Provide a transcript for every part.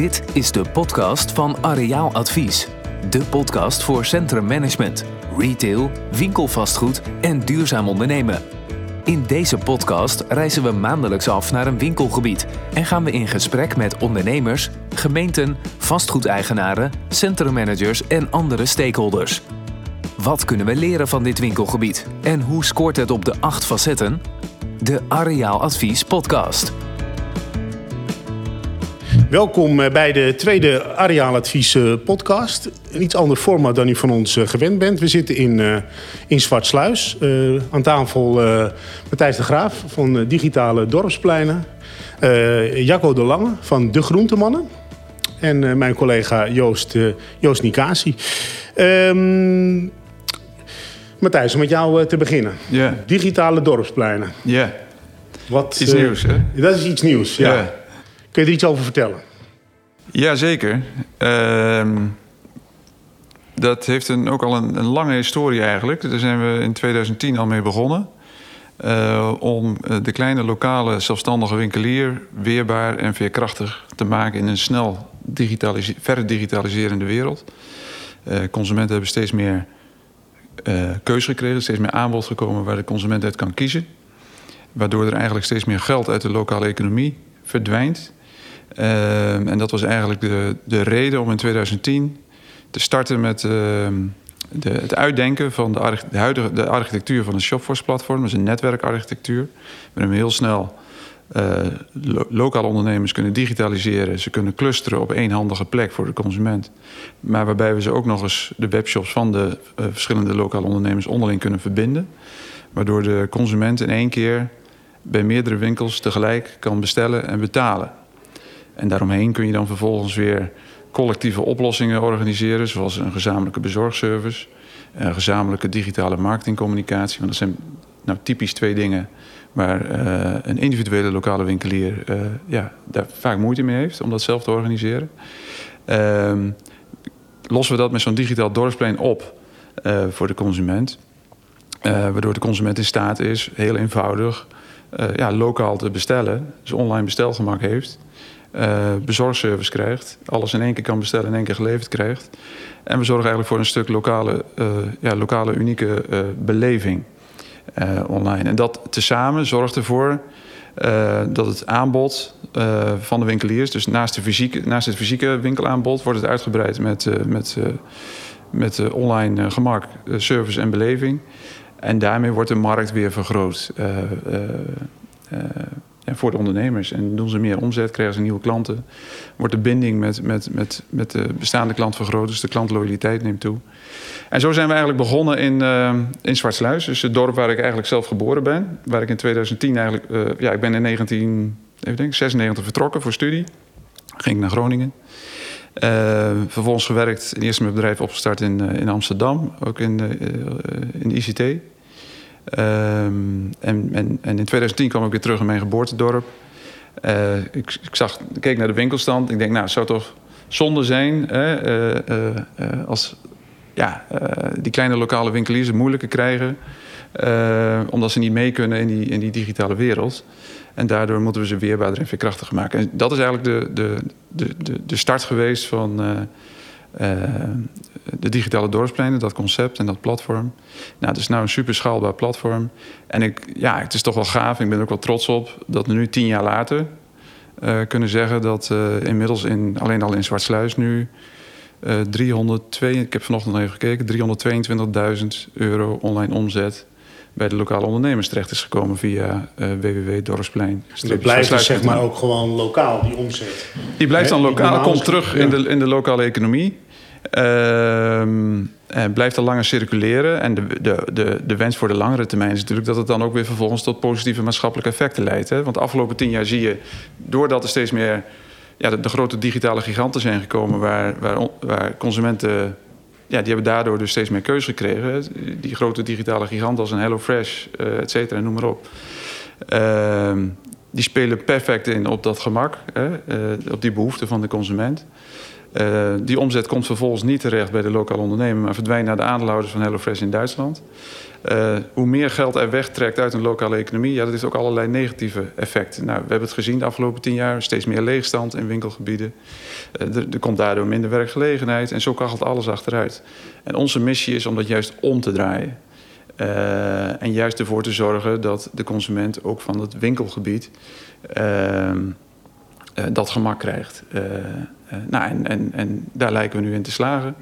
Dit is de podcast van Areaal Advies. De podcast voor centrummanagement, retail, winkelvastgoed en duurzaam ondernemen. In deze podcast reizen we maandelijks af naar een winkelgebied en gaan we in gesprek met ondernemers, gemeenten, vastgoedeigenaren, centrummanagers en andere stakeholders. Wat kunnen we leren van dit winkelgebied en hoe scoort het op de acht facetten? De Areaal Advies podcast. Welkom eh, bij de tweede Areaaladvies eh, podcast. Een iets ander format dan u van ons eh, gewend bent. We zitten in, in Zwartsluis. Uh, aan tafel Matthijs de Graaf van Digitale Dorpspleinen. Jacco de Lange van De Groentemannen. En mijn collega Joost, Joost Nikasi. Um, Matthijs, om met jou te beginnen. Yeah. Digitale Dorpspleinen. Ja. Wat, Iets nieuws, hè? Dat is iets nieuws, ja. Ja. Kun je er iets over vertellen? Jazeker. Ehm dat heeft een, ook al een, lange historie eigenlijk. Daar zijn we in 2010 al mee begonnen. Uh, om de kleine lokale zelfstandige winkelier weerbaar en veerkrachtig te maken in een snel digitalise verder digitaliserende wereld. Uh, consumenten hebben steeds meer uh, keuze gekregen, steeds meer aanbod gekomen waar de consument uit kan kiezen. Waardoor er eigenlijk steeds meer geld uit de lokale economie verdwijnt. Uh, en dat was eigenlijk de, de reden om in 2010 te starten met uh, de, het uitdenken van de, de, huidige, de architectuur van een Shopforce-platform. Is een netwerkarchitectuur. Waarin we heel snel lo lokale ondernemers kunnen digitaliseren. Ze kunnen clusteren op één handige plek voor de consument. Maar waarbij we ze ook nog eens de webshops van de uh, verschillende lokale ondernemers onderling kunnen verbinden. Waardoor de consument in één keer bij meerdere winkels tegelijk kan bestellen en betalen. En daaromheen kun je dan vervolgens weer collectieve oplossingen organiseren, zoals een gezamenlijke bezorgservice, een gezamenlijke digitale marketingcommunicatie. Want dat zijn nou typisch twee dingen waar uh, een individuele lokale winkelier uh, ja, daar vaak moeite mee heeft om dat zelf te organiseren. Uh, lossen we dat met zo'n digitaal dorpsplein op uh, voor de consument. waardoor de consument in staat is, heel eenvoudig, ja, lokaal te bestellen. Dus online bestelgemak heeft uh, bezorgservice krijgt. Alles in één keer kan bestellen, in één keer geleverd krijgt. En we zorgen eigenlijk voor een stuk lokale, uh, ja, lokale unieke uh, beleving online. En dat tezamen zorgt ervoor dat het aanbod van de winkeliers... dus naast, de fysieke, naast het fysieke winkelaanbod wordt het uitgebreid met, met, met online gemak, service en beleving. En daarmee wordt de markt weer vergroot en voor de ondernemers. En doen ze meer omzet, krijgen ze nieuwe klanten. Wordt de binding met, met, met, met de bestaande klant vergroot, dus de klantloyaliteit neemt toe. En zo zijn we eigenlijk begonnen in, uh, in Zwartsluis, dus het dorp waar ik eigenlijk zelf geboren ben. Waar ik in 2010 eigenlijk, uh, ja, ik ben in 1996 vertrokken voor studie. Ging naar Groningen. Uh, vervolgens gewerkt, eerst mijn bedrijf opgestart in, in Amsterdam, ook in, in ICT. Um, en, en, in 2010 kwam ik weer terug in mijn geboortedorp. Uh, ik, ik, zag, keek naar de winkelstand. Ik denk, nou, het zou toch zonde zijn hè, uh, uh, als ja, die kleine lokale winkeliers het moeilijker krijgen. omdat ze niet mee kunnen in die, in die digitale wereld. En daardoor moeten we ze weerbaarder en veerkrachtiger maken. En dat is eigenlijk de, de, de, de, de start geweest van de digitale dorpspleinen, dat concept en dat platform. Nou, het is nou een super schaalbaar platform. En ik, ja, het is toch wel gaaf. Ik ben er ook wel trots op dat we nu tien jaar later uh, kunnen zeggen dat uh, inmiddels in, alleen al in Zwartsluis nu 302, ik heb vanochtend nog even gekeken, 322.000 euro online omzet bij de lokale ondernemers terecht is gekomen via uh, www.dorpsplein. Dat blijft dus zeg maar ook gewoon lokaal, die omzet. Die blijft dan lokaal, komt terug ja. in, de, in de lokale economie. En blijft al langer circuleren. En de, de, de, de wens voor de langere termijn is natuurlijk dat het dan ook weer vervolgens tot positieve maatschappelijke effecten leidt. Hè? Want de afgelopen tien jaar zie je, doordat er steeds meer ja, de, grote digitale giganten zijn gekomen, waar, waar, waar consumenten ja, die hebben daardoor dus steeds meer keuze gekregen. Die grote digitale giganten als een HelloFresh, uh, et cetera, noem maar op. Uh, die spelen perfect in op dat gemak, hè, uh, op die behoeften van de consument. Uh, die omzet komt vervolgens niet terecht bij de lokale ondernemer, maar verdwijnt naar de aandeelhouders van HelloFresh in Duitsland. Uh, hoe meer geld er wegtrekt uit een lokale economie, ja, dat heeft ook allerlei negatieve effecten. Nou, we hebben het gezien de afgelopen tien jaar, steeds meer leegstand in winkelgebieden. Uh, er, komt daardoor minder werkgelegenheid en zo kachelt alles achteruit. En onze missie is om dat juist om te draaien. En juist ervoor te zorgen dat de consument ook van het winkelgebied ehm, dat gemak krijgt. Nou, en, en, daar lijken we nu in te slagen.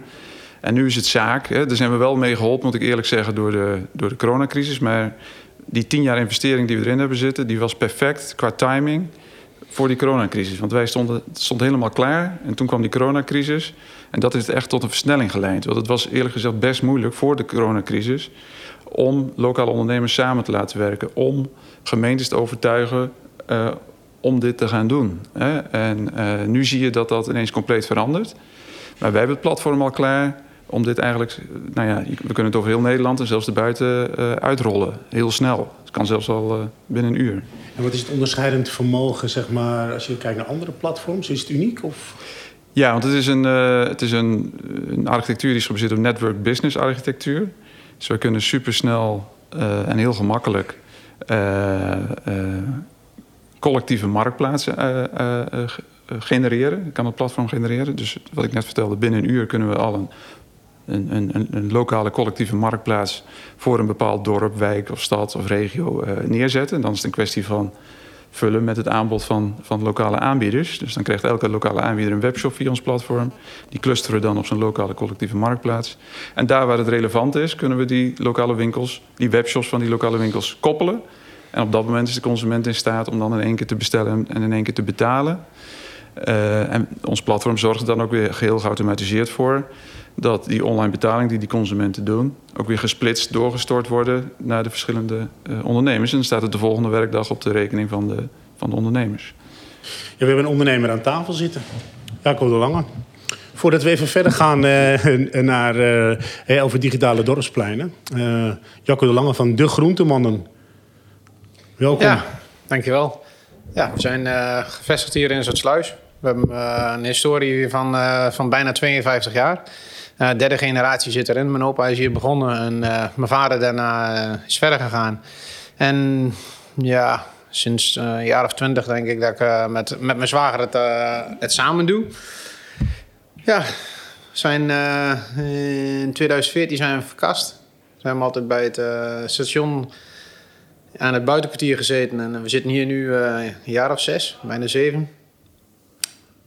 En nu is het zaak, hè, daar zijn we wel mee geholpen, moet ik eerlijk zeggen, door de, door de coronacrisis. Maar die tien jaar investering die we erin hebben zitten, die was perfect qua timing voor die coronacrisis. Want wij stonden stond helemaal klaar en toen kwam die coronacrisis. En dat heeft echt tot een versnelling geleid. Want het was eerlijk gezegd best moeilijk voor de coronacrisis om lokale ondernemers samen te laten werken, om gemeentes te overtuigen uh, om dit te gaan doen. Hè? En uh, nu zie je dat dat ineens compleet verandert. Maar wij hebben het platform al klaar om dit eigenlijk, nou ja, we kunnen het over heel Nederland en zelfs erbuiten uh, uitrollen. Heel snel. Het kan zelfs al uh, binnen een uur. En wat is het onderscheidend vermogen, zeg maar, als je kijkt naar andere platforms? Is het uniek? Of? Ja, want het is een, het is een, een, architectuur die is gebaseerd op network business architectuur. Dus we kunnen supersnel en heel gemakkelijk collectieve marktplaatsen genereren. kan het platform genereren. Dus wat ik net vertelde, binnen een uur kunnen we al een een, een, een, lokale collectieve marktplaats voor een bepaald dorp, wijk of stad of regio neerzetten. En dan is het een kwestie van vullen met het aanbod van, van lokale aanbieders. Dus dan krijgt elke lokale aanbieder een webshop via ons platform. Die clusteren dan op zijn lokale collectieve marktplaats. En daar waar het relevant is, kunnen we die lokale winkels, die webshops van die lokale winkels koppelen. En op dat moment is de consument in staat om dan in één keer te bestellen en in één keer te betalen. Uh, en ons platform zorgt er dan ook weer geheel geautomatiseerd voor dat die online betaling die die consumenten doen... ook weer gesplitst doorgestort worden naar de verschillende uh, ondernemers. En dan staat het de volgende werkdag op de rekening van de, van de ondernemers. Ja, we hebben een ondernemer aan tafel zitten. Jacob de Lange. Voordat we even verder gaan uh, naar, over digitale dorpspleinen. Jacco de Lange van De Groentemannen. Welkom. Ja, dankjewel. Ja, we zijn gevestigd hier in Zuidsluis. We hebben een historie van, van bijna 52 jaar. Derde generatie zit erin. Mijn opa is hier begonnen en mijn vader daarna is verder gegaan. En ja, sinds een jaar of twintig denk ik dat ik met, met mijn zwager het, het samen doe. Ja, zijn, in 2014 zijn we verkast. Zijn altijd bij het station aan het buitenkwartier gezeten. En we zitten hier nu een jaar of zes, bijna zeven.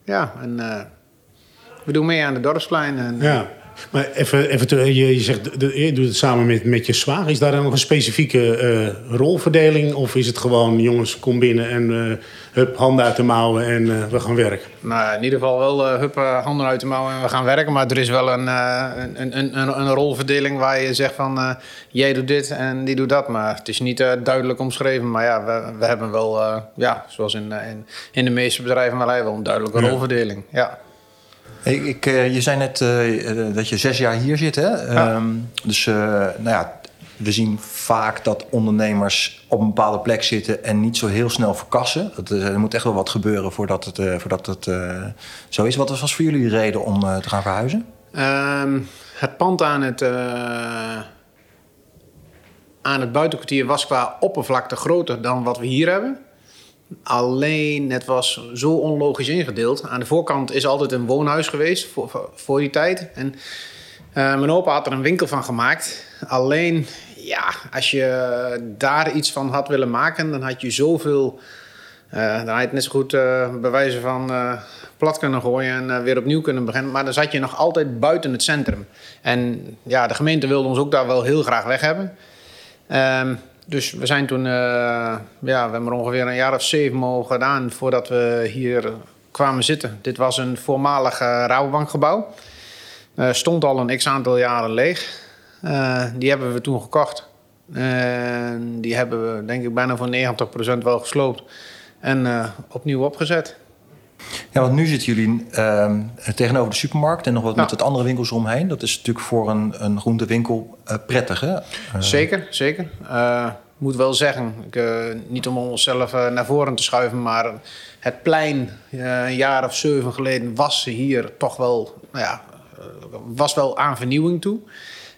Ja, en we doen mee aan de dorpsplein. En, ja. Maar even, even je, je zegt, je doet het samen met, met je zwager. Is daar dan nog een specifieke uh, rolverdeling? Of is het gewoon, jongens, kom binnen en uh, hup, handen uit de mouwen en uh, we gaan werken? Nou, in ieder geval wel hup, handen uit de mouwen en we gaan werken. Maar er is wel een, een, een, een, een rolverdeling waar je zegt van... jij doet dit en die doet dat. Maar het is niet duidelijk omschreven. Maar ja, we, we hebben wel, ja, zoals in, in, in, de meeste bedrijven... wel een duidelijke ja. rolverdeling, ja. Ik, ik, eh, je zei net uh, dat je zes jaar hier zit. Hè? Ja. Um, dus uh, nou ja, we zien vaak dat ondernemers op een bepaalde plek zitten en niet zo heel snel verkassen. Dat, er moet echt wel wat gebeuren voordat het, voordat het zo is. Wat was voor jullie de reden om te gaan verhuizen? Um, het pand aan het, aan het buitenkwartier was qua oppervlakte groter dan wat we hier hebben. Alleen het was zo onlogisch ingedeeld. Aan de voorkant is altijd een woonhuis geweest voor, die tijd. En uh, mijn opa had er een winkel van gemaakt. Alleen, ja, als je daar iets van had willen maken, dan had je zoveel. Uh, dan had je het net zo goed bij wijze van plat kunnen gooien en weer opnieuw kunnen beginnen. Maar dan zat je nog altijd buiten het centrum. En ja, de gemeente wilde ons ook daar wel heel graag weg hebben. Um, dus we zijn toen, uh, ja, we hebben er ongeveer een jaar of zeven mogen gedaan voordat we hier kwamen zitten. Dit was een voormalig uh, Rabobankgebouw. Uh, stond al een x aantal jaren leeg. die hebben we toen gekocht. die hebben we denk ik bijna voor 90% wel gesloopt en opnieuw opgezet. Ja, want nu zitten jullie uh, tegenover de supermarkt en nog wat met het andere winkels omheen. Dat is natuurlijk voor een, een groentewinkel uh, prettig, hè? Uh. Zeker, zeker. Uh, moet wel zeggen, ik, eh, niet om onszelf eh, naar voren te schuiven, maar het plein eh, een jaar of zeven geleden was hier toch wel, nou ja, eh, was wel aan vernieuwing toe.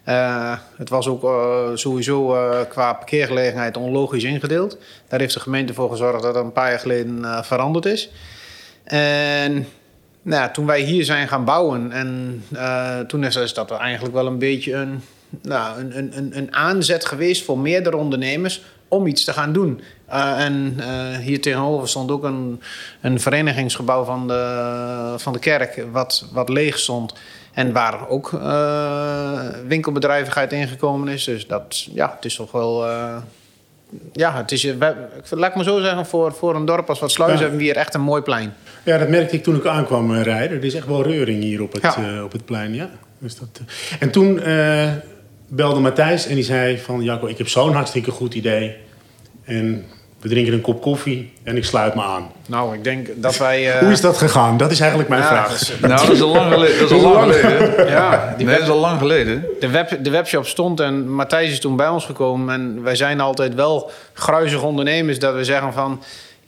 Eh, het was ook eh, sowieso eh, qua parkeergelegenheid onlogisch ingedeeld. Daar heeft de gemeente voor gezorgd dat dat een paar jaar geleden eh, veranderd is. En nou toen wij hier zijn gaan bouwen, en eh, toen is, dat eigenlijk wel een beetje een, nou, een, een, een, aanzet geweest voor meerdere ondernemers om iets te gaan doen. Eh, en eh, hier tegenover stond ook een, een verenigingsgebouw van de, van de kerk, wat, wat leeg stond. En waar ook winkelbedrijvigheid ingekomen is. Dus dat, ja, het is toch wel. Eh, ja, het is, we- laat ik maar zo zeggen, voor, voor een dorp als wat Sluis Ja. hebben we hier echt een mooi plein. Ja, dat merkte ik toen ik aankwam eh, rijden. Er is echt wel reuring hier op het, Ja. eh, op het plein. Ja. Dus dat, eh. En toen eh, belde Matthijs en die zei van... Jacco, ik heb zo'n hartstikke goed idee. En we drinken een kop koffie en ik sluit me aan. Nou, ik denk dat wij. eh, Hoe is dat gegaan? Dat is eigenlijk mijn ja, vraag. dat is- Nou, dat is al lang geleden. Dat is al lang lang? geleden. ja, die Nee, dat is al lang geleden. De, web, de webshop stond en Matthijs is toen bij ons gekomen. En wij zijn altijd wel gruizig ondernemers dat we zeggen van...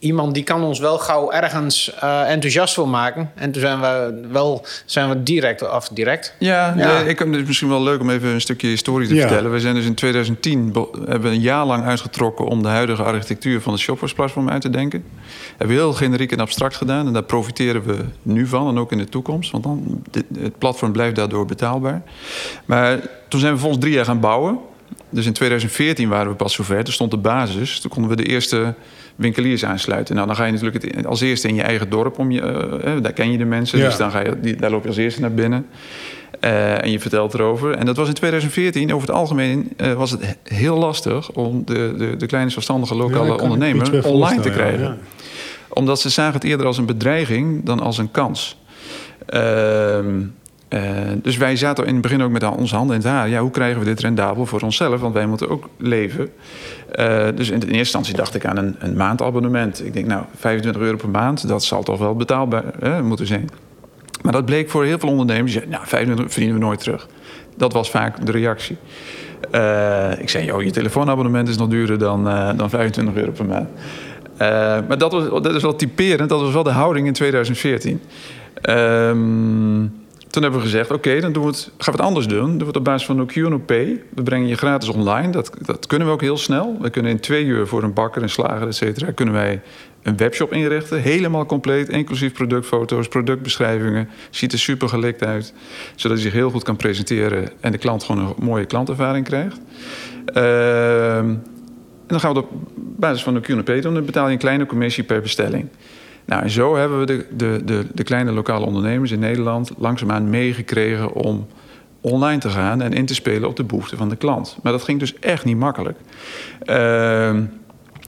iemand die kan ons wel gauw ergens eh, enthousiast voor maken. En toen zijn we wel zijn we direct, af direct. Ja, Ja. ik, het is misschien wel leuk om even een stukje historie te Ja. vertellen. We zijn dus in 2010 be- hebben we een jaar lang uitgetrokken om de huidige architectuur van het shoppersplatform uit te denken. Hebben we heel generiek en abstract gedaan en daar profiteren we nu van en ook in de toekomst, want dan dit- het platform blijft daardoor betaalbaar. Maar toen zijn we volgens drie jaar gaan bouwen. Dus in 2014 waren we pas zover. Toen stond de basis. Toen konden we de eerste winkeliers aansluiten. Nou, dan ga je natuurlijk het, als eerste in je eigen dorp. Om je, eh, eh, daar ken je de mensen. Ja. Dus dan ga je, daar loop je als eerste naar binnen. Eh, en je vertelt erover. En dat was in 2014. Over het algemeen was het he- heel lastig... om de, de, de kleine zelfstandige lokale iets ondernemer online te krijgen. ja. Omdat ze zagen het eerder als een bedreiging dan als een kans. Ehm, eh, dus wij zaten in het begin ook met onze handen in het haar. Ja, hoe krijgen we dit rendabel voor onszelf? Want wij moeten ook leven. Eh, dus in, eerste instantie dacht ik aan een, een maandabonnement. Ik denk, nou, 25 euro per maand, dat zal toch wel betaalbaar hè, moeten zijn. Maar dat bleek voor heel veel ondernemers. Ja, nou, 25 verdienen we nooit terug. Dat was vaak de reactie. Eh, ik zei, joh, je telefoonabonnement is nog duurder dan, eh, dan 25 euro per maand. Eh, maar dat, was, dat is wel typerend. Dat was wel de houding in 2014. Ehm, toen hebben we gezegd, oké, dan doen we het, gaan we het anders doen. Doen we het op basis van no Pay. We brengen je gratis online. Dat, dat kunnen we ook heel snel. We kunnen in twee uur voor een bakker, een slager, et cetera... kunnen wij een webshop inrichten. Helemaal compleet, inclusief productfoto's, productbeschrijvingen. Ziet er super gelikt uit. Zodat hij zich heel goed kan presenteren... en de klant gewoon een mooie klantervaring krijgt. Ehm, en dan gaan we het op basis van de QNP doen. Dan betaal je een kleine commissie per bestelling. Nou, en zo hebben we de, de, de, de kleine lokale ondernemers in Nederland langzaamaan meegekregen om online te gaan en in te spelen op de behoeften van de klant. Maar dat ging dus echt niet makkelijk. Ehm,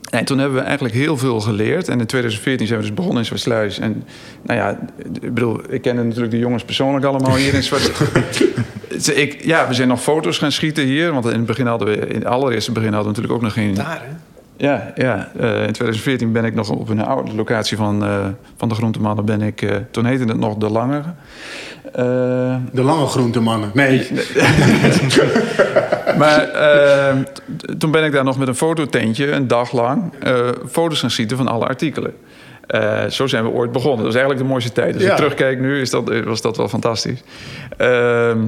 en toen hebben we eigenlijk heel veel geleerd. En in 2014 zijn we dus begonnen in Zwartsluis. En nou ja, ik bedoel, ik ken natuurlijk de jongens persoonlijk allemaal hier in Zwartsluis. ik, ja, we zijn nog foto's gaan schieten hier. Want in het begin hadden we, in het allereerste begin hadden we natuurlijk ook nog geen... Daar, hè? Ja, ja. Eh, in 2014 ben ik nog op een oude locatie van, eh, van de groentemannen ben ik... eh, toen heette het nog De Lange. De lange groentemannen. Nee. maar toen ben ik daar nog met een fototentje een dag lang foto's gaan schieten van alle artikelen. Zo zijn we ooit begonnen. Dat was eigenlijk de mooiste tijd. Als Ja. ik terugkijk nu, is dat, was dat wel fantastisch. Ehm,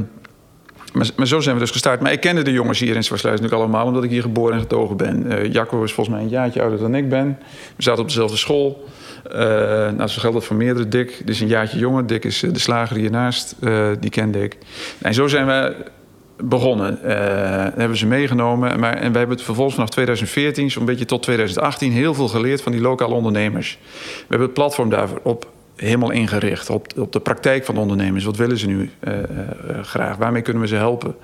maar, maar zo zijn we dus gestart. Maar ik kende de jongens hier in Zwartsluis natuurlijk allemaal... omdat ik hier geboren en getogen ben. Eh, Jacco is volgens mij een jaartje ouder dan ik ben. We zaten op dezelfde school. Eh, nou, zo geldt dat voor meerdere. Dick is een jaartje jonger. Dick is eh, de slager hiernaast. Eh, die kende ik. En zo zijn we begonnen. Eh, hebben ze meegenomen. Maar, en wij hebben het vervolgens vanaf 2014, zo'n beetje tot 2018, heel veel geleerd van die lokale ondernemers. We hebben het platform daarop helemaal ingericht. Op, op de praktijk van de ondernemers. Wat willen ze nu eh, eh, graag? Waarmee kunnen we ze helpen?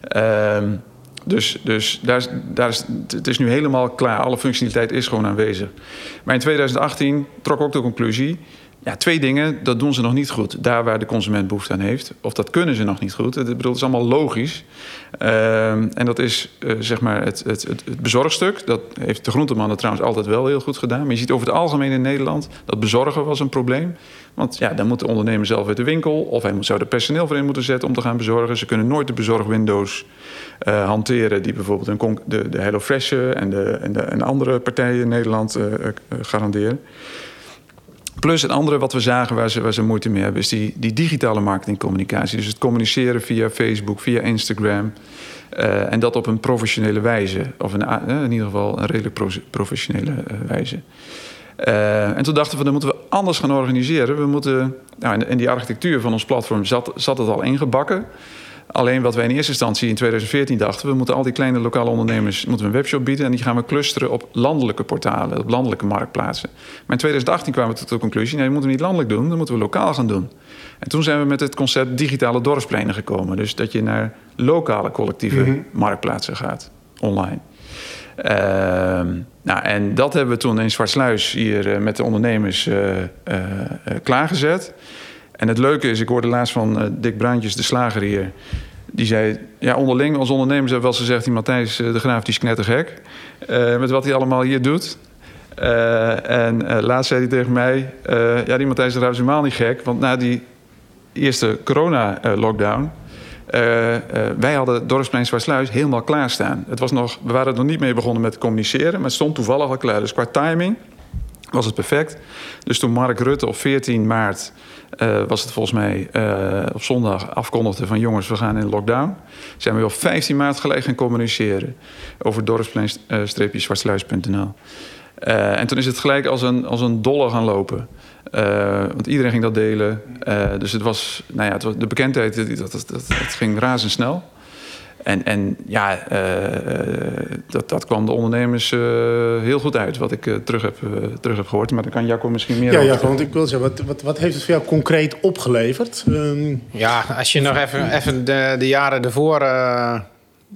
Ehm, dus dus daar, daar is, het is nu helemaal klaar. Alle functionaliteit is gewoon aanwezig. Maar in 2018 trok ook de conclusie... ja, twee dingen, dat doen ze nog niet goed. Daar waar de consument behoefte aan heeft. Of dat kunnen ze nog niet goed. Het, bedoel, het is allemaal logisch. Ehm, en dat is uh, zeg maar het, het, het, bezorgstuk. Dat heeft de groentemannen trouwens altijd wel heel goed gedaan. Maar je ziet over het algemeen in Nederland... dat bezorgen was een probleem. Want ja, dan moet de ondernemer zelf uit de winkel... of hij zou er personeel voor in moeten zetten om te gaan bezorgen. Ze kunnen nooit de bezorgwindows uh, hanteren... die bijvoorbeeld een, de, de HelloFresh en, de, en, de, en andere partijen in Nederland garanderen. Plus het andere wat we zagen waar ze, waar ze moeite mee hebben, is die, die digitale marketingcommunicatie. Dus het communiceren via Facebook, via Instagram. Uh, en dat op een professionele wijze. Of een, uh, in ieder geval een redelijk professionele uh, wijze. en toen dachten we, dan moeten we anders gaan organiseren. We moeten, nou, in, in die architectuur van ons platform zat, zat het al ingebakken. Alleen wat wij in eerste instantie in 2014 dachten... we moeten al die kleine lokale ondernemers moeten we een webshop bieden... en die gaan we clusteren op landelijke portalen, op landelijke marktplaatsen. Maar in 2018 kwamen we tot de conclusie... nee, dat moeten we niet landelijk doen, dat moeten we lokaal gaan doen. En toen zijn we met het concept digitale dorpspleinen gekomen. Dus dat je naar lokale collectieve mm -hmm. marktplaatsen gaat, online. Uh, nou, en dat hebben we toen in Zwartsluis hier uh, met de ondernemers uh, klaargezet... En het leuke is, ik hoorde laatst van uh, Dick Bruintjes, de slager hier. Die zei, ja, onderling als ondernemers hebben wel eens gezegd... die Matthijs uh, de Graaf die is knettergek. Uh, met wat hij allemaal hier doet. en laatst zei hij tegen mij... ja, die Matthijs de is helemaal niet gek. Want na die eerste corona-lockdown... wij hadden Dorpsplein Zwaardsluis helemaal klaarstaan. Het was nog, we waren er nog niet mee begonnen met communiceren... maar het stond toevallig al klaar. Dus qua timing was het perfect. Dus toen Mark Rutte op 14 maart uh, was het volgens mij uh, op zondag afkondigde van jongens, we gaan in lockdown. Zijn we op 15 maart gelijk gaan communiceren over dorpsplein-zwartsluis.nl. Uh, en toen is het gelijk als een, als een dolle gaan lopen. want iedereen ging dat delen. dus het was, nou ja, het was, de bekendheid, dat, dat, dat, dat ging razendsnel. En, en ja, uh, dat, dat kwam de ondernemers uh, heel goed uit, wat ik uh, terug, heb, terug heb gehoord. Maar dan kan Jacco misschien meer Ja, ja want ik wil zeggen, wat, wat, wat heeft het voor jou concreet opgeleverd? Um... Ja, als je nog even, even de, de jaren ervoor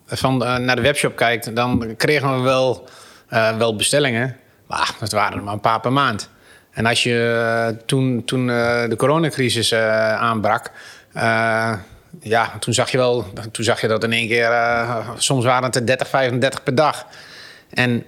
van, naar de webshop kijkt... dan kregen we wel, wel bestellingen. Maar dat waren er maar een paar per maand. En als je toen, toen de coronacrisis aanbrak ja, toen zag je wel, toen zag je dat in één keer, uh, soms waren het er 30, 35 per dag. En,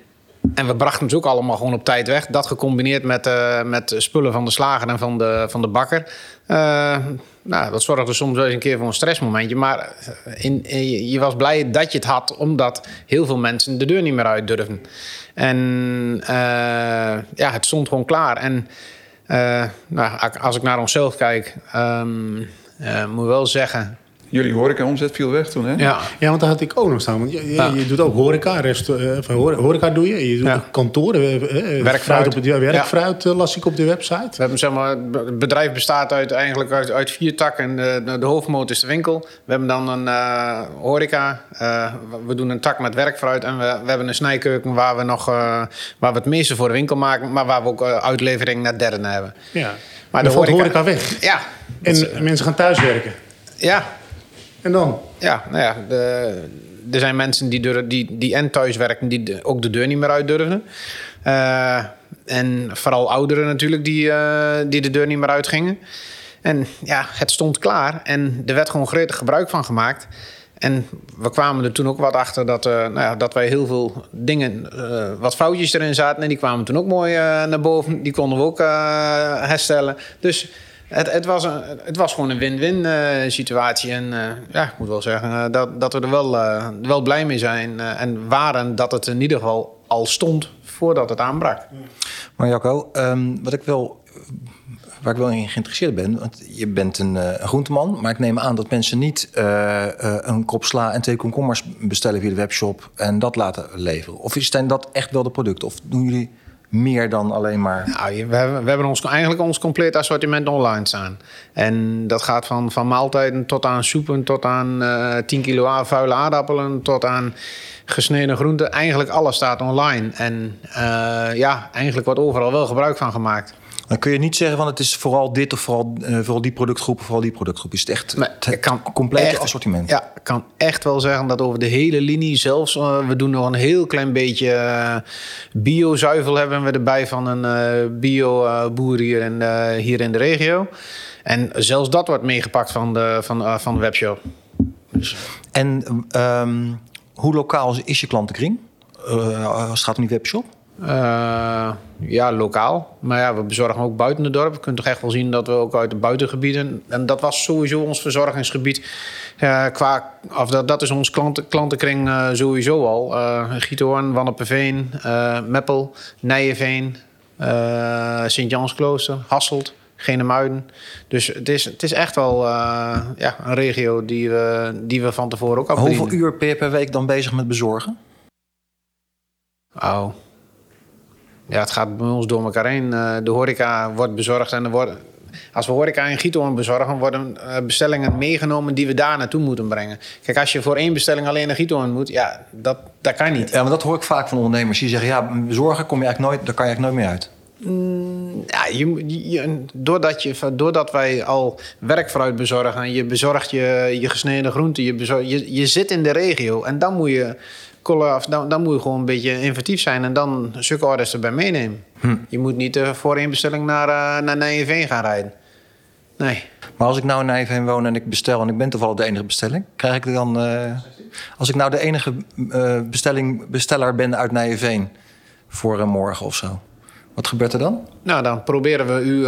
en we brachten ze ook allemaal gewoon op tijd weg. Dat gecombineerd met, uh, met spullen van de slager en van de, van de bakker. Uh, nou, dat zorgde soms wel eens een keer voor een stressmomentje. Maar in, je was blij dat je het had, omdat heel veel mensen de deur niet meer uit durfden. En ja, het stond gewoon klaar. En nou, als ik naar onszelf kijk. Um, uh, moet wel zeggen. Jullie horeca-omzet viel weg toen, hè? Ja. ja, want daar had ik ook nog staan. Want je, je, je doet ook horeca, rest, uh, horeca doe je. Je doet ja. kantoren. Uh, werkfruit. Op het, ja, werkfruit ja. las ik op de website. We hebben, zeg maar, het bedrijf bestaat uit, eigenlijk uit, uit vier takken. De, de hoofdmoot is de winkel. We hebben dan een uh, horeca. we doen een tak met werkfruit. En we, we hebben een snijkeuken waar we, nog, waar we het meeste voor de winkel maken. Maar waar we ook uitlevering naar derden hebben. Ja. Maar de horeca, horeca weg. Ja. En mensen gaan thuiswerken. Ja. En dan? Ja, nou ja, de, er zijn mensen die, die, die en thuis werken, die ook de deur niet meer uit durven. Uh, en vooral ouderen natuurlijk, die, uh, die de deur niet meer uitgingen. En ja, het stond klaar en er werd gewoon gretig gebruik van gemaakt. En we kwamen er toen ook wat achter dat, uh, nou ja, dat wij heel veel dingen, wat foutjes erin zaten. En die kwamen toen ook mooi naar boven. Die konden we ook herstellen. Dus het, het, was een, het was gewoon een win-win situatie. En ja, ik moet wel zeggen dat, dat we er wel, wel blij mee zijn. en waren dat het in ieder geval al stond voordat het aanbrak. Maar Jacco, um, wat ik wel waar ik wel in geïnteresseerd ben. Want je bent een, groenteman, maar ik neem aan dat mensen niet een kop sla en twee komkommers bestellen via de webshop en dat laten leveren. Of is dat echt wel de product? Of doen jullie meer dan alleen maar. Nou, we hebben, we hebben ons, eigenlijk ons compleet assortiment online staan. En dat gaat van, van maaltijden tot aan soepen, tot aan uh, 10 kilo vuile aardappelen, tot aan gesneden groenten. Eigenlijk alles staat online. En uh, ja, eigenlijk wordt overal wel gebruik van gemaakt. Dan kun je niet zeggen van het is vooral dit of vooral, uh, vooral die productgroep of vooral die productgroep. Is het echt het kan complete echt- assortiment? Ja, ik kan echt wel zeggen dat over de hele linie, zelfs eh, we doen nog een heel klein beetje eh, biozuivel hebben we erbij van een eh bio-boer hier, in, eh, hier in de regio. En zelfs dat wordt meegepakt van de, van, eh, van de webshop. En ehm, hoe lokaal is je klantenkring? Eh, als het gaat om die webshop? Eh, ja, lokaal. Maar ja, we bezorgen ook buiten het dorp. Je kunt toch echt wel zien dat we ook uit de buitengebieden... En dat was sowieso ons verzorgingsgebied. qua, of dat, dat is ons klanten, klantenkring eh, sowieso al. Eh Giethoorn, Wanneperveen, Meppel, Nijenveen... Sint-Jansklooster, Hasselt, Genemuiden. Dus het is, het is echt wel ja, een regio die we, die we van tevoren ook al Hoeveel uur per week dan bezig met bezorgen? Oh. Ja, het gaat bij ons door elkaar heen. Eh, de horeca wordt bezorgd en er worden... Als we horeca in Giethoorn bezorgen, worden eh, bestellingen meegenomen die we daar naartoe moeten brengen. Kijk, als je voor één bestelling alleen naar Giethoorn moet, ja, dat, dat kan niet. Ja, maar dat hoor ik vaak van ondernemers. Die zeggen, ja, bezorgen kom je eigenlijk nooit, daar kan je eigenlijk nooit meer uit. Ja, je, doordat, je, doordat wij al werkfruit bezorgen en je bezorgt je, je gesneden groenten, je, je, je zit in de regio en dan moet je, dan, dan moet je gewoon een beetje inventief zijn en dan zulke orders erbij meenemen. Je moet niet eh, voor één bestelling naar, eh naar Nijenveen gaan rijden. Nee. Maar als ik nou in Nijveen woon en ik bestel en ik ben toevallig de enige bestelling, krijg ik dan. eh, als ik nou de enige bestelling, besteller ben uit Nijveen voor een morgen of zo, wat gebeurt er dan? Nou, dan proberen we u,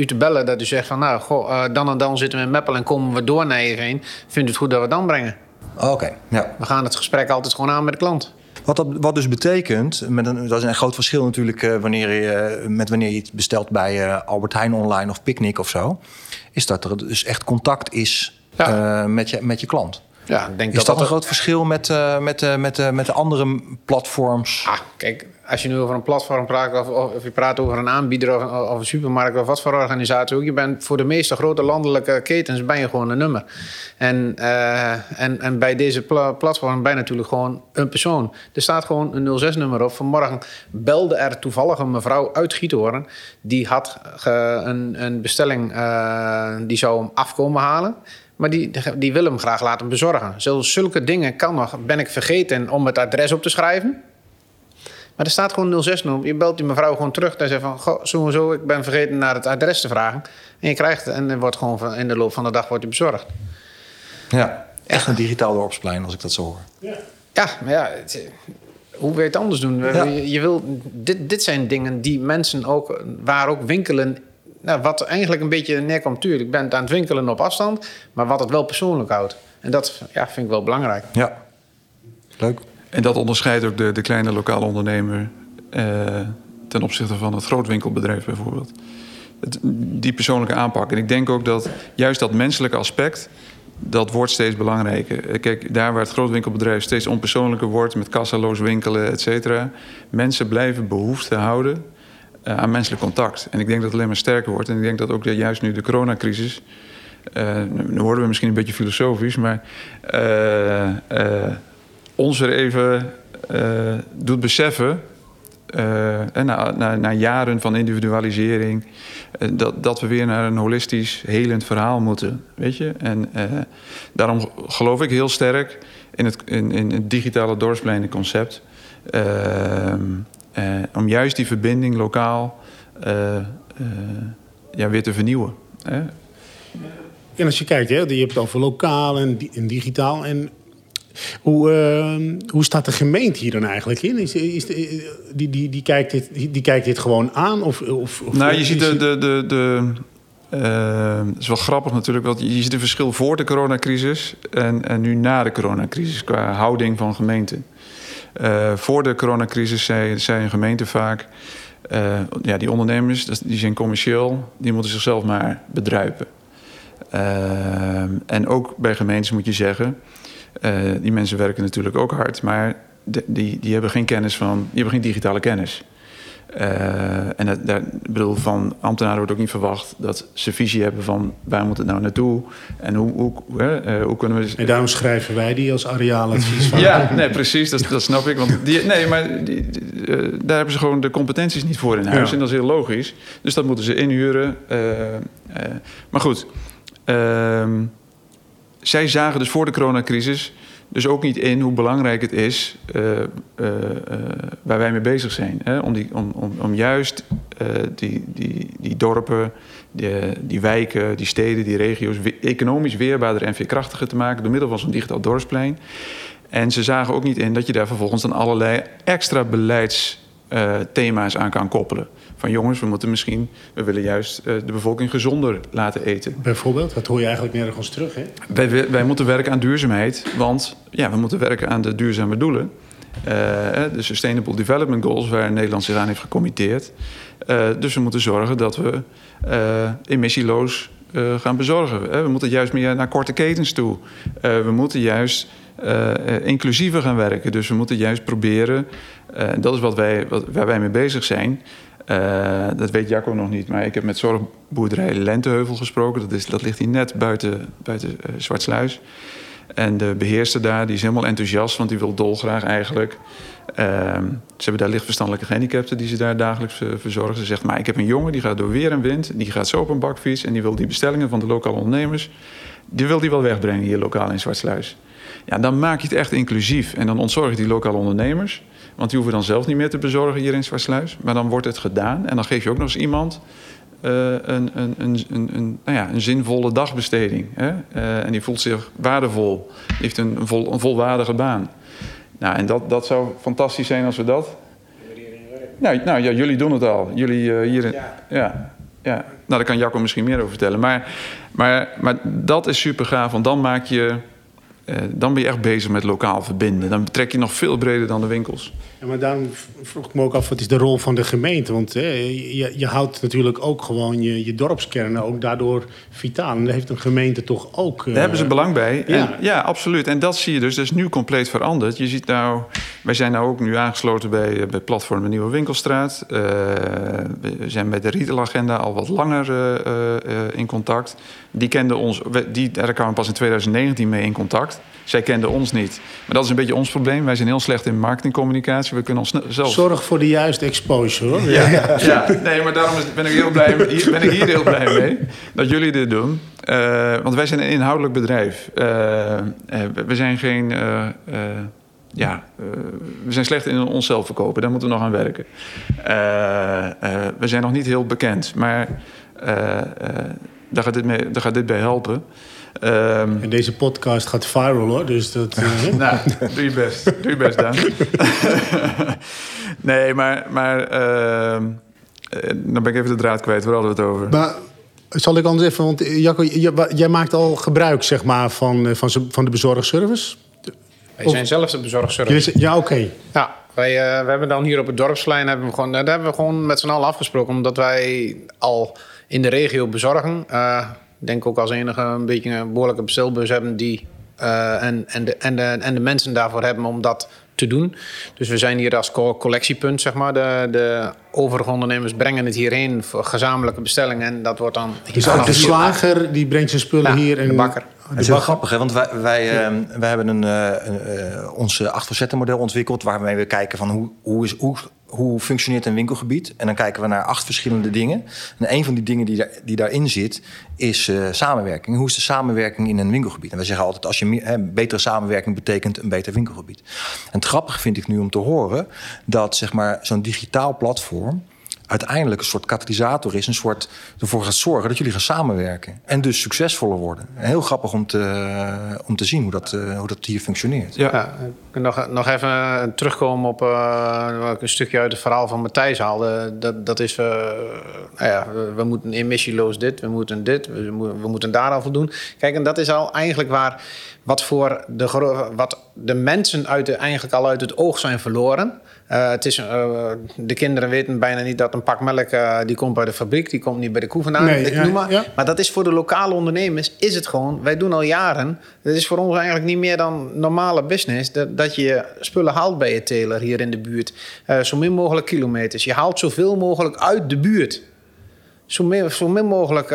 u te bellen dat u zegt van nou, goh, dan en dan zitten we in Meppel en komen we door Nijenveen. Vindt u het goed dat we het dan brengen? Oh, Oké, ja. We gaan het gesprek altijd gewoon aan met de klant. Wat, dat, wat dus betekent, met een, dat is een groot verschil natuurlijk eh, wanneer je, eh, met wanneer je iets bestelt bij eh, Albert Heijn online of Picnic of zo, is dat er dus echt contact is Ja. met, je, met je klant. Ja, ik denk Is dat dat, een groot verschil met, eh, met, eh, met, eh, met de andere platforms? Ah, kijk, als je nu over een platform praat of, of, je praat over een aanbieder of, of een supermarkt of wat voor organisatie ook, je bent voor de meeste grote landelijke ketens ben je gewoon een nummer. En, en, en bij deze pla- platform ben je natuurlijk gewoon een persoon. Er staat gewoon een 06-nummer op. Vanmorgen belde er toevallig een mevrouw uit Giethoorn. Die had een, een bestelling, die zou hem afkomen halen. Maar die, die wil hem graag laten bezorgen. Zulke dingen kan nog. Ben ik vergeten om het adres op te schrijven? Maar er staat gewoon 06 op. Je belt die mevrouw gewoon terug en zegt van... Goh, zo en zo, ik ben vergeten naar het adres te vragen. En je krijgt het en het wordt gewoon in de loop van de dag wordt je bezorgd. Ja, echt een digitaal dorpsplein als ik dat zo hoor. Ja, maar ja, het- hoe wil je het anders doen? Ja. Je, je wil, dit, dit zijn dingen die mensen ook... waar ook winkelen... Nou, wat eigenlijk een beetje neerkomt, tuurlijk. Ik ben aan het winkelen op afstand... maar wat het wel persoonlijk houdt. En dat ja, vind ik wel belangrijk. Ja, leuk. En dat onderscheidt ook de, de kleine lokale ondernemer eh, ten opzichte van het grootwinkelbedrijf bijvoorbeeld. Het, die persoonlijke aanpak. En ik denk ook dat juist dat menselijke aspect, dat wordt steeds belangrijker. Eh, Kijk, daar waar het grootwinkelbedrijf steeds onpersoonlijker wordt, met kassaloos winkelen, et cetera. Mensen blijven behoefte houden eh, aan menselijk contact. En ik denk dat het alleen maar sterker wordt. En ik denk dat ook juist nu de coronacrisis. eh, nu worden we misschien een beetje filosofisch, maar eh, ons er even doet beseffen. en na, na, na jaren van individualisering. dat, dat we weer naar een holistisch, helend verhaal moeten. Weet je? En daarom geloof ik heel sterk in het, in, in het digitale dorpspleinen-concept. Ehm, eh, om juist die verbinding lokaal eh, eh, ja, weer te vernieuwen. Hè? En als je kijkt, hè, je hebt het over lokaal en, di- en digitaal. En hoe, hoe staat de gemeente hier dan eigenlijk in? Is, is de- die, die, die, kijkt dit, die, die kijkt dit gewoon aan? Of, of, of Nou, je ziet de. het- de, de, de het is wel grappig natuurlijk, want je ziet een verschil voor de coronacrisis en, en nu na de coronacrisis qua houding van gemeenten. Eh, voor de coronacrisis zei, zei een gemeente vaak: eh, ja, die ondernemers die zijn commercieel, die moeten zichzelf maar bedruipen. Eh, en ook bij gemeentes moet je zeggen: die mensen werken natuurlijk ook hard, maar die, die hebben geen kennis van, die hebben geen digitale kennis. Eh, en dat, daar, ik bedoel, van ambtenaren wordt ook niet verwacht dat ze visie hebben van waar moet het nou naartoe en hoe, hoe, hè, eh, hoe kunnen we. En daarom schrijven wij die als areaaladvies van. Ja, nee, precies, dat, dat snap ik. Want die, nee, maar die, die, eh, daar hebben ze gewoon de competenties niet voor in huis. Ja. En dat is heel logisch. Dus dat moeten ze inhuren. eh, eh, maar goed, ehm, zij zagen dus voor de coronacrisis dus ook niet in hoe belangrijk het is eh, eh, eh, waar wij mee bezig zijn. Hè? Om, die, om, om, om juist die, die, die dorpen, die, die wijken, die steden, die regio's economisch weerbaarder en veerkrachtiger te maken door middel van zo'n digitaal dorpsplein. En ze zagen ook niet in dat je daar vervolgens dan allerlei extra beleidsthema's aan kan koppelen. Van jongens, we moeten misschien, we willen juist eh, de bevolking gezonder laten eten. Bijvoorbeeld, dat hoor je eigenlijk nergens terug. Hè? Wij, wij- moeten werken aan duurzaamheid, want ja, we moeten werken aan de duurzame doelen. Eh, eh, de Sustainable Development Goals, waar Nederland zich aan heeft gecommitteerd. Eh, dus we moeten zorgen dat we eh, emissieloos eh, gaan bezorgen. Eh, we moeten juist meer naar korte ketens toe. Eh, we moeten juist eh, eh, inclusiever gaan werken. Dus we moeten juist proberen, eh, dat is wat wij, wat, waar wij mee bezig zijn. Dat weet Jacco nog niet, maar ik heb met zorgboerderij Lenteheuvel gesproken. Dat, is, dat ligt hier net buiten, buiten Zwartsluis. En de beheerster daar die is helemaal enthousiast, want die wil dolgraag eigenlijk. Ehm, ze hebben daar lichtverstandelijke gehandicapten die ze daar dagelijks verzorgen. Ze zegt, maar ik heb een jongen die gaat door weer en wind. Die gaat zo op een bakfiets en die wil die bestellingen van de lokale ondernemers... die wil die wel wegbrengen hier lokaal in Zwartsluis. Ja, dan maak je het echt inclusief. En dan ontzorg je die lokale ondernemers. Want die hoeven dan zelf niet meer te bezorgen hier in Zwartsluis. Maar dan wordt het gedaan. En dan geef je ook nog eens iemand eh, een, een, een, een, een, nou ja, een zinvolle dagbesteding. Hè? Eh, en die voelt zich waardevol. Die heeft een, een, vol, een volwaardige baan. Nou, en dat, dat zou fantastisch zijn als we dat... Nou, nou ja, jullie doen het al. Jullie eh, hier... in- Ja. ja. Nou, daar kan Jacco misschien meer over vertellen. Maar, maar, maar dat is super gaaf, want dan maak je... eh, dan ben je echt bezig met lokaal verbinden. Dan betrek je nog veel breder dan de winkels. Ja, maar daarom vroeg ik me ook af, wat is de rol van de gemeente? Want hè, je, je houdt natuurlijk ook gewoon je, je dorpskernen ook daardoor vitaal. En daar heeft een gemeente toch ook... eh, Daar hebben ze belang bij. ja. En, ja, absoluut. En dat zie je dus. Dat is nu compleet veranderd. Je ziet nou, wij zijn nou ook nu aangesloten bij, eh, bij Platform de Nieuwe Winkelstraat. Eh, we zijn met de retailagenda al wat langer eh, eh, eh, in contact. Die kenden ons, die, daar kwamen we pas in 2019 mee in contact. Zij kenden ons niet. Maar dat is een beetje ons probleem. Wij zijn heel slecht in marketingcommunicatie. We kunnen ons zelf Zorg voor de juiste exposure, hoor. ja, ja, nee, maar daarom ben ik, heel blij, hier, ben ik hier heel blij mee dat jullie dit doen. Eh, want wij zijn een inhoudelijk bedrijf. Eh, eh, we- zijn geen. ja, we zijn slecht in onszelf verkopen. Daar moeten we nog aan werken. We zijn nog niet heel bekend, maar daar, gaat dit mee, daar gaat dit bij helpen. Ehm, En deze podcast gaat viral, hoor. Dus dat... eh, nou, doe je best. Doe je best, Daan. nee, maar... maar ehm, eh, dan ben ik even de draad kwijt. Waar hadden we het over? Maar zal ik anders even... Want eh, Jacco, jij maakt al gebruik, zeg maar, van, van, van de bezorgservice? Wij zijn zelf de bezorgservice. Ja, oké. Ja, wij, we hebben dan hier op het dorpsplein hebben we gewoon, daar hebben we gewoon met z'n allen afgesproken. Omdat wij al in de regio bezorgen. eh, ik denk ook als enige een beetje een behoorlijke bestelbus hebben die eh, en, en, de, en, de, en de mensen daarvoor hebben om dat te doen. Dus we zijn hier als co- collectiepunt, zeg maar. De, de overige ondernemers brengen het hierheen voor gezamenlijke bestellingen. En dat wordt dan... Dus ook de slager, die brengt zijn spullen Ja, hier. En de bakker. Het is wel grappig, hè? want wij, wij, ehm, wij hebben een, eh, een, eh, ons acht model ontwikkeld... waarmee we kijken van hoe, hoe, is, hoe, hoe functioneert een winkelgebied. En dan kijken we naar acht verschillende dingen. En een van die dingen die, daar, die daarin zit, is eh, samenwerking. Hoe is de samenwerking in een winkelgebied? En wij zeggen altijd, als je betere samenwerking betekent een beter winkelgebied. En het grappige vind ik nu om te horen... dat zeg maar, zo'n digitaal platform uiteindelijk een soort katalysator is, een soort ervoor gaat zorgen dat jullie gaan samenwerken en dus succesvoller worden. En heel grappig om te, om te zien hoe dat, eh, hoe dat hier functioneert. Ja. Ja, nog, nog even terugkomen op eh, ik een stukje uit het verhaal van Matthijs haalde. Dat, dat is, eh, nou ja, we, moeten emissieloos dit, we moeten dit, we, we moeten daar al voldoen. Kijk, en dat is al eigenlijk waar, wat, voor de, wat de mensen uit de, eigenlijk al uit het oog zijn verloren. Eh, het is, eh, de kinderen weten bijna niet dat een pak melk eh, die komt bij de fabriek, die komt niet bij de koe vandaan. Nee, Ik ja, noem maar. ja. maar dat is voor de lokale ondernemers, is het gewoon. Wij doen al jaren. Het is voor ons eigenlijk niet meer dan normale business. Dat, dat je spullen haalt bij je teler hier in de buurt. Zo min mogelijk kilometers. Je haalt zoveel mogelijk uit de buurt zo min, zo min mogelijk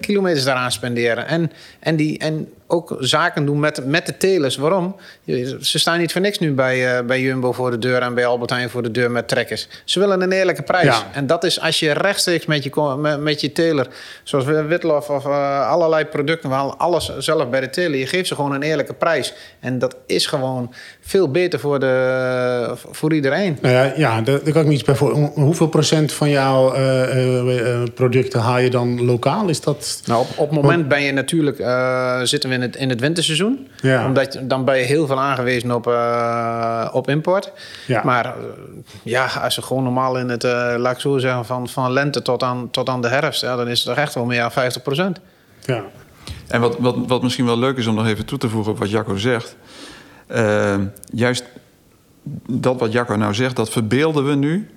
kilometers daaraan spenderen. En, en, die, en ook zaken doen met, met de telers. Waarom? Ze staan niet voor niks nu bij, eh, bij Jumbo voor de deur en bij Albert Heijn voor de deur met trekkers. Ze willen een eerlijke prijs. Ja. En dat is als je rechtstreeks met je, met, met je teler, zoals Witlof of eh, allerlei producten, we halen alles zelf bij de teler. Je geeft ze gewoon een eerlijke prijs. En dat is gewoon veel beter voor, de, voor iedereen. Nou ja, ja daar, daar kan ik me iets bij voor. Hoeveel procent van jouw eh, producten haal je dan lokaal? Is dat... Nou, op, op het moment ben je natuurlijk, zitten we in het, in het winterseizoen. Ja. Omdat je- dan ben je heel veel aangewezen op, eh, op import. Ja. Maar eh, ja, als je gewoon normaal in het, eh, laat ik zo zeggen, van, van lente tot aan, tot aan de herfst, ja, dan is het toch echt wel meer dan 50 procent. Ja. En wat, wat, wat misschien wel leuk is om nog even toe te voegen op wat Jacco zegt. Juist dat wat Jacco nou zegt, dat verbeelden we nu.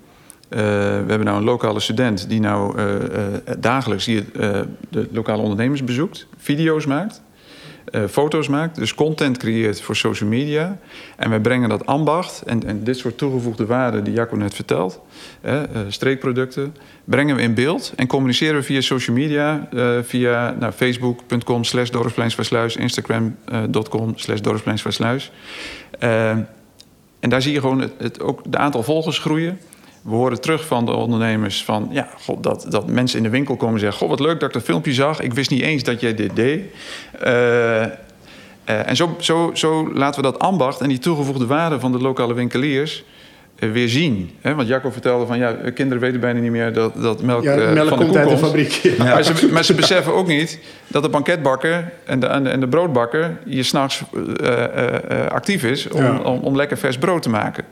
Eh, we hebben nou een lokale student die nou eh, eh, dagelijks hier, eh, de lokale ondernemers bezoekt, video's maakt, eh, foto's maakt, dus content creëert voor social media. En wij brengen dat ambacht en, dit soort toegevoegde waarden die Jacco net vertelt, eh, streekproducten, brengen we in beeld en communiceren we via social media, eh, via nou, facebook.com slash instagram.com slash dorpspleinsversluis. En daar zie je gewoon het, het, ook de aantal volgers groeien. We horen terug van de ondernemers van, ja, god, dat, dat mensen in de winkel komen en zeggen: Goh, wat leuk dat ik dat filmpje zag. Ik wist niet eens dat jij dit deed. Eh, eh, en zo, zo, zo laten we dat ambacht en die toegevoegde waarde van de lokale winkeliers eh, weer zien. Hè? Want Jacco vertelde van, ja, kinderen weten bijna niet meer dat, dat melk, Ja, melk van de komt uit de fabriek. Ja. Maar, ze, maar ze beseffen ook niet dat de banketbakker en de, en de, broodbakker hier s'nachts eh, actief is om, Ja. om, om lekker vers brood te maken.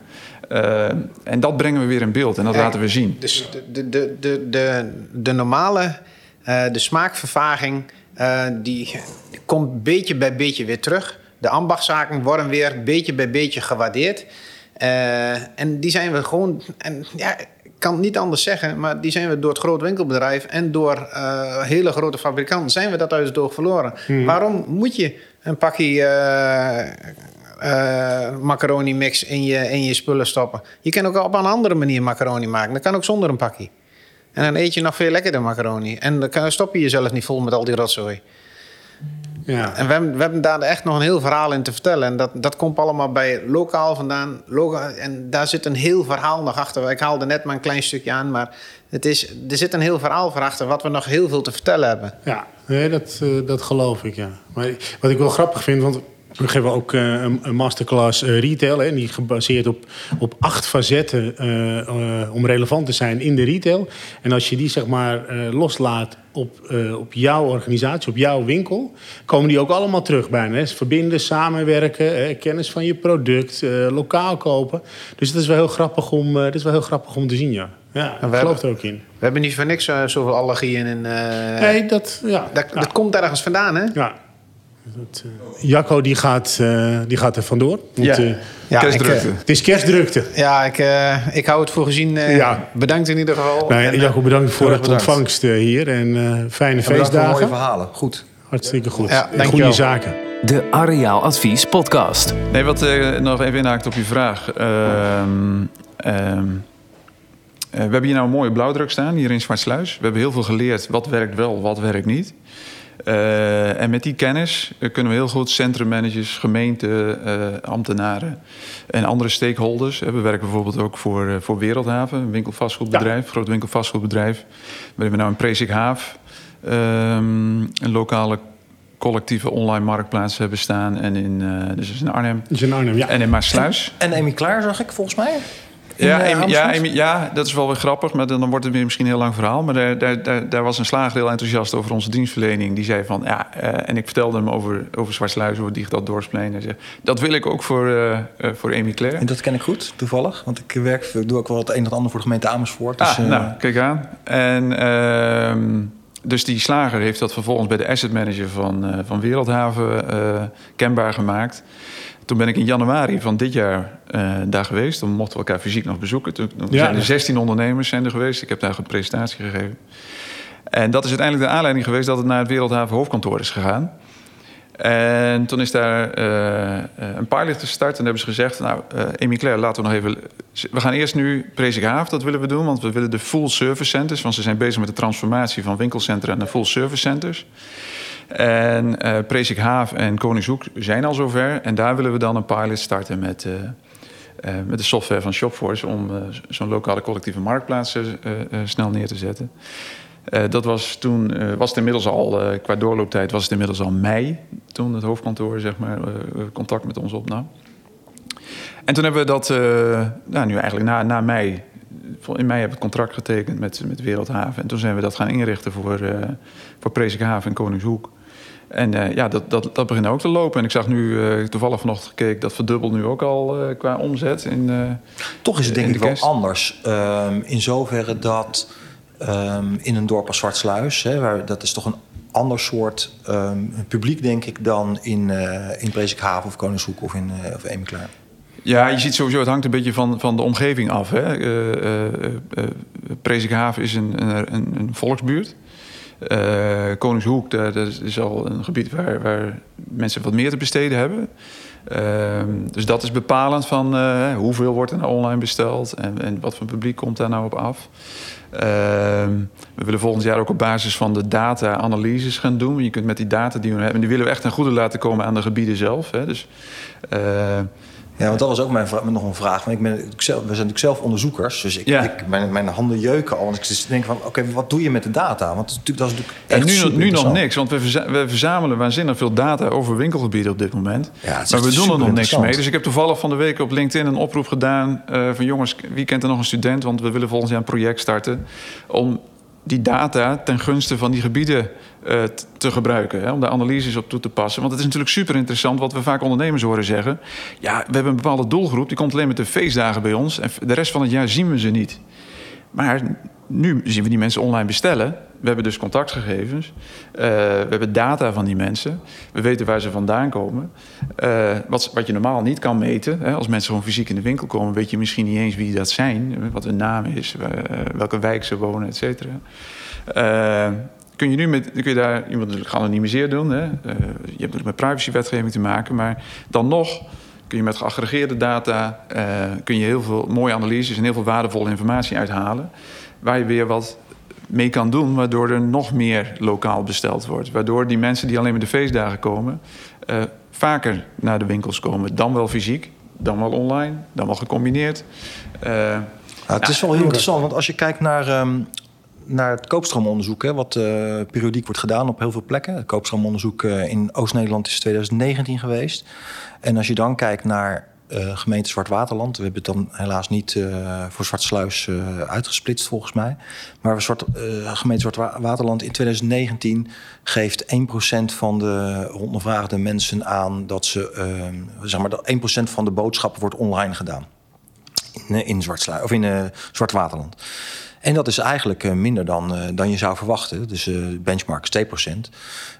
Eh, en dat brengen we weer in beeld en dat laten we zien. Dus de, de, de, de, de, normale, eh, de smaakvervaging, eh, die, komt beetje bij beetje weer terug. De ambachtzaken worden weer beetje bij beetje gewaardeerd. Eh, en die zijn we gewoon, en ja, ik kan het niet anders zeggen, maar die zijn we door het groot winkelbedrijf en door eh, hele grote fabrikanten, zijn we dat uit het oog verloren. Waarom moet je een pakje eh, macaroni mix in je, in je spullen stoppen? Je kan ook op een andere manier macaroni maken. Dat kan ook zonder een pakje. En dan eet je nog veel lekkerder macaroni. En dan kan- stop je jezelf niet vol met al die rotzooi. Ja. En we hebben, we hebben daar echt nog een heel verhaal in te vertellen. En dat, dat komt allemaal bij lokaal vandaan. Lokaal, en daar zit een heel verhaal nog achter. Ik haalde net maar een klein stukje aan. Maar het is, er zit een heel verhaal voor achter... wat we nog heel veel te vertellen hebben. Ja, nee, dat, eh, dat geloof ik, ja. Maar wat ik wel grappig vind, want we geven ook eh, een, masterclass eh, retail... Hè, die gebaseerd op, op acht facetten eh, om relevant te zijn in de retail. En als je die zeg maar loslaat op, op jouw organisatie, op jouw winkel... komen die ook allemaal terug bijna. Hè. Verbinden, samenwerken, hè, kennis van je product, lokaal kopen. Dus het is wel heel grappig om, het is wel heel grappig om te zien, ja. Ja, ik geloof hebben- er ook in. We hebben niet voor niks zoveel allergieën. En, Nee, dat, ja. dat, ja. dat komt ergens vandaan, hè? Ja. Dat, eh, Jacco die gaat, eh, die gaat er vandoor. Want, Ja. eh, Ja, Kerstdrukte. ik, het is kerstdrukte. ja, ik, eh, ik hou het voor gezien. eh, Ja. Bedankt in ieder geval. Nou, En, Jacco, bedankt voor het ontvangst hier. En eh, fijne En feestdagen. mooie verhalen. Goed. Hartstikke goed. Ja, en goede zaken. De Areaal Advies Podcast. Nee, wat eh, nog even inhaakt op je vraag. Ehm, ehm, eh, we hebben hier nou een mooie blauwdruk staan, hier in Zwartsluis. We hebben heel veel geleerd wat werkt wel, wat werkt niet. Eh, en met die kennis eh, kunnen we heel goed centrummanagers, gemeenten, eh, ambtenaren en andere stakeholders. eh, We werken bijvoorbeeld ook voor, voor Wereldhaven, een winkelvastgoedbedrijf, groot winkelvastgoedbedrijf. We hebben nou in Prezik Haaf ehm, een lokale collectieve online marktplaats hebben staan. En in, eh, dus in Arnhem Dus in Arnhem, ja. en in Maasluis. En Amy Klaar zag ik volgens mij. Ja, eh, ja, ja, dat is wel weer grappig, maar dan wordt het weer misschien een heel lang verhaal. Maar daar, daar, daar, daar was een slager heel enthousiast over onze dienstverlening. Die zei van, ja, eh, en ik vertelde hem over, over Zwartsluis, over Digitaal Dorpsplein. Hij zei, dat wil ik ook voor, eh, voor Amy Claire. En dat ken ik goed, toevallig. Want ik, werk, ik doe ook wel het een en het ander voor de gemeente Amersfoort. Dus, ah, nou, kijk aan. En, ehm, dus die slager heeft dat vervolgens bij de asset manager van, uh, van Wereldhaven uh, kenbaar gemaakt. Toen ben ik in januari van dit jaar uh, daar geweest. Toen mochten we elkaar fysiek nog bezoeken. Toen ja. zijn er 16 ondernemers zijn er geweest. Ik heb daar een presentatie gegeven. En dat is uiteindelijk de aanleiding geweest dat het naar het Wereldhaven hoofdkantoor is gegaan. En toen is daar uh, een pilot gestart en hebben ze gezegd... nou, uh, Amy Claire, laten we nog even... We gaan eerst nu Presikhaaf, dat willen we doen... want we willen de full service centers... want ze zijn bezig met de transformatie van winkelcentra naar full service centers. En uh, Presikhaaf en Koningshoek zijn al zover... en daar willen we dan een pilot starten met... met de software van Shopforce om zo'n lokale collectieve marktplaats snel neer te zetten. Dat was toen, was het inmiddels al, qua doorlooptijd was het inmiddels al mei. Toen het hoofdkantoor zeg maar, contact met ons opnam. En toen hebben we dat, nou, nu eigenlijk na, na mei, in mei hebben we het contract getekend met, met Wereldhaven. En toen zijn we dat gaan inrichten voor, voor Presikhaven en Koningshoek. En ja, dat, dat, dat begint ook te lopen. En ik zag nu toevallig vanochtend gekeken, dat verdubbelt nu ook al qua omzet. In, Toch is het denk ik wel anders. Ehm, in zoverre dat um, in een dorp als Zwartsluis. Hè, waar, dat is toch een ander soort um, publiek, denk ik, dan in, uh, in Presikhaven of Koningshoek of in uh, of Eemklaar. Ja, je ziet sowieso, het hangt een beetje van, van de omgeving af. Hè. Uh, uh, Presikhaven is een, een, een volksbuurt. Koningshoek, dat, is al een gebied waar, waar mensen wat meer te besteden hebben. Uh, dus dat is bepalend van hoeveel wordt er nou online besteld en, en, wat voor publiek komt daar nou op af. Uh, we willen volgend jaar ook op basis van de data analyses gaan doen. Je kunt met die data die we hebben, die willen we echt ten goede laten komen aan de gebieden zelf. Hè. Dus, eh, ja, want dat was ook mijn nog een vraag. Want ik ben, ik zelf, we zijn natuurlijk zelf onderzoekers. Dus ik, ja. ik mijn, mijn, handen jeuken al. Want ik denk van, oké, wat doe je met de data? Want dat is natuurlijk en nu, nu nog niks. Want we, we verzamelen waanzinnig veel data over winkelgebieden op dit moment. Ja, maar we doen er nog niks mee. Dus ik heb toevallig van de week op LinkedIn een oproep gedaan... Uh, van jongens, wie kent er nog een student? Want we willen volgend jaar een project starten... om die data ten gunste van die gebieden uh, te gebruiken. Hè, om daar analyses op toe te passen. Want het is natuurlijk super interessant wat we vaak ondernemers horen zeggen. Ja, we hebben een bepaalde doelgroep, die komt alleen met de feestdagen bij ons. En de rest van het jaar zien we ze niet. Maar nu zien we die mensen online bestellen. We hebben dus contactgegevens. Uh, we hebben data van die mensen. We weten waar ze vandaan komen. Uh, wat, wat je normaal niet kan meten. Hè, als mensen gewoon fysiek in de winkel komen, weet je misschien niet eens wie dat zijn. Wat hun naam is, uh, welke wijk ze wonen, et cetera. kun je nu met, kun je daar, moet natuurlijk geanonimiseerd doen. Hè. je hebt natuurlijk met privacywetgeving te maken. Maar dan nog kun je met geaggregeerde data kun je heel veel mooie analyses en heel veel waardevolle informatie uithalen. Waar je weer wat mee kan doen, waardoor er nog meer lokaal besteld wordt. Waardoor die mensen die alleen met de feestdagen komen, uh, vaker naar de winkels komen. Dan wel fysiek, dan wel online, dan wel gecombineerd. Uh, ja, het is wel heel interessant, want als je kijkt naar, um, naar het koopstroomonderzoek, hè, wat uh, periodiek wordt gedaan op heel veel plekken. Het koopstroomonderzoek in Oost-Nederland is 2019 geweest. En als je dan kijkt naar uh, gemeente Zwart-Waterland. We hebben het dan helaas niet uh, voor Zwartsluis uh, uitgesplitst volgens mij. Maar Zwart, gemeente Zwart-Waterland in 2019 geeft 1% van de ondervraagde mensen aan dat ze, ehm, zeg maar, dat 1% van de boodschappen wordt online gedaan. In, in Zwartsluis, of in Zwart-Waterland. En dat is eigenlijk uh, minder dan, uh, dan je zou verwachten. Dus uh, benchmark is 2%.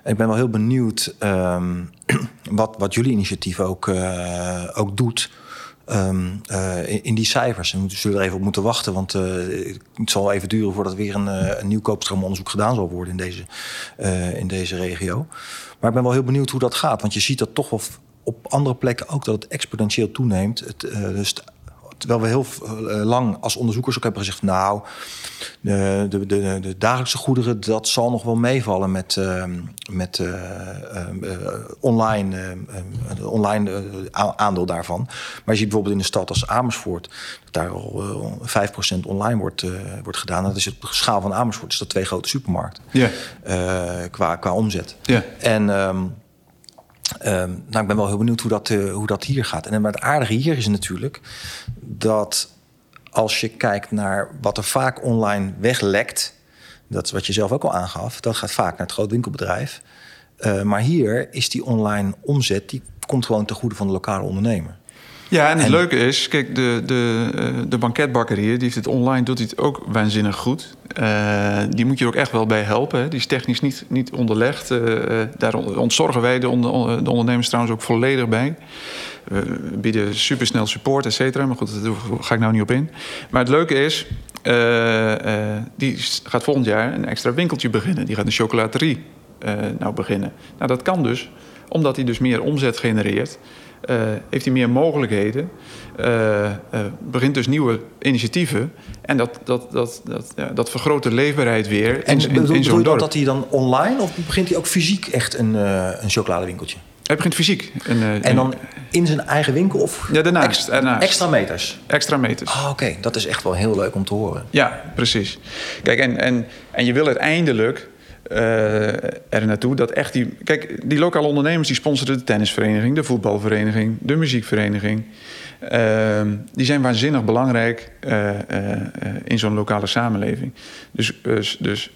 En ik ben wel heel benieuwd um, wat, wat jullie initiatief ook, ook doet. Um, in, die cijfers. En we zullen er even op moeten wachten, want het zal even duren voordat weer een, een nieuw koopstroomonderzoek gedaan zal worden in deze, in deze regio. Maar ik ben wel heel benieuwd hoe dat gaat, want je ziet dat toch wel op andere plekken ook dat het exponentieel toeneemt. Het, dus terwijl we heel uh, lang als onderzoekers ook hebben gezegd... nou, de, de, de, de, dagelijkse goederen, dat zal nog wel meevallen met, uh, met uh, online, online aandeel daarvan. Maar je ziet bijvoorbeeld in een stad als Amersfoort... dat daar al 5% online wordt, wordt gedaan. Dat is op de schaal van Amersfoort is dat twee grote supermarkten. Yeah. qua, qua omzet. Yeah. En... Um, Um, nou, ik ben wel heel benieuwd hoe dat, uh, hoe dat hier gaat. En het aardige hier is natuurlijk dat als je kijkt naar wat er vaak online weglekt, dat is wat je zelf ook al aangaf, dat gaat vaak naar het groot winkelbedrijf. Uh, maar hier is die online omzet, die komt gewoon ten goede van de lokale ondernemer. Ja, en het leuke is, kijk, de, de, eh, de banketbakker hier, die heeft het online, doet hij het ook waanzinnig goed. Eh, die moet je er ook echt wel bij helpen. Hè. Die is technisch niet, niet onderlegd. Eh, eh, daar ontzorgen wij de, de ondernemers trouwens ook volledig bij. We bieden supersnel support, et cetera. Maar goed, daar ga ik nou niet op in. Maar het leuke is, die gaat volgend jaar een extra winkeltje beginnen. Die gaat een chocolaterie nou beginnen. Nou, dat kan dus, omdat hij dus meer omzet genereert. Uh, heeft hij meer mogelijkheden. Uh, uh, begint dus nieuwe initiatieven. En dat, dat, dat, dat, ja, dat vergroot de leefbaarheid weer en in, in, in zo'n dorp. dat hij dan online of begint hij ook fysiek echt een, een chocoladewinkeltje? Hij begint fysiek. Een, en dan in zijn eigen winkel? Of ja, daarnaast. daarnaast. Extra meters? Extra meters. Ah, oké. Dat is echt wel heel leuk om te horen. Ja, precies. Kijk, en, en, en je wil uiteindelijk uh, er naartoe dat echt die. Kijk, die lokale ondernemers die sponsoren de tennisvereniging, de voetbalvereniging, de muziekvereniging. Uh, die zijn waanzinnig belangrijk uh, in zo'n lokale samenleving. Dus, dus,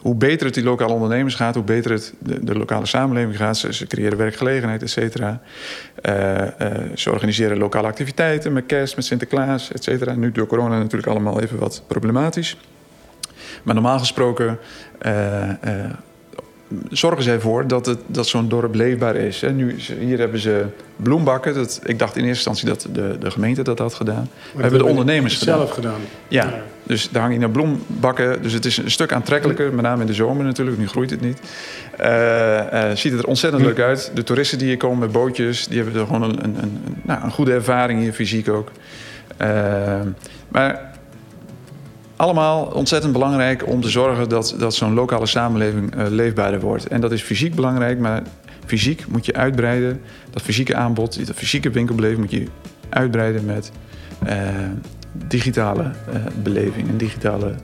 hoe beter het die lokale ondernemers gaat, hoe beter het de, lokale samenleving gaat. Ze, ze, creëren werkgelegenheid, et cetera. ze organiseren lokale activiteiten met kerst, met Sinterklaas, et cetera. Nu door corona natuurlijk allemaal even wat problematisch. Maar normaal gesproken uh, uh, zorgen zij ervoor dat, het, dat zo'n dorp leefbaar is. Hè. Nu, hier hebben ze bloembakken. Dat, ik dacht in eerste instantie dat de, de gemeente dat had gedaan. We hebben de ondernemers gedaan. zelf gedaan. Ja, ja. dus daar hangen naar bloembakken. Dus het is een stuk aantrekkelijker, met name in de zomer natuurlijk. Nu groeit het niet. Uh, ziet het er ontzettend leuk uit. De toeristen die hier komen met bootjes, die hebben er gewoon een, een, een, nou, een goede ervaring hier, fysiek ook. maar allemaal ontzettend belangrijk om te zorgen dat, dat zo'n lokale samenleving uh, leefbaarder wordt. En dat is fysiek belangrijk, maar fysiek moet je uitbreiden. Dat fysieke aanbod, dat fysieke winkelbeleving moet je uitbreiden met uh, digitale uh, beleving en digitale,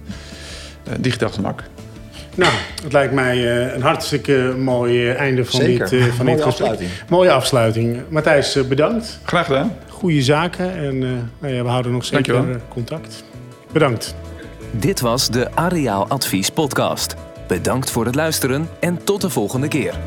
digitaal gemak. Nou, het lijkt mij een hartstikke mooi einde van Zeker. dit, van Mooie dit afsluiting. Mooie afsluiting. Matthijs, bedankt. Graag gedaan. Goede zaken en nou ja, we houden nog zeker Dankjewel. contact. Bedankt. Dit was de Areaal Advies Podcast. Bedankt voor het luisteren en tot de volgende keer.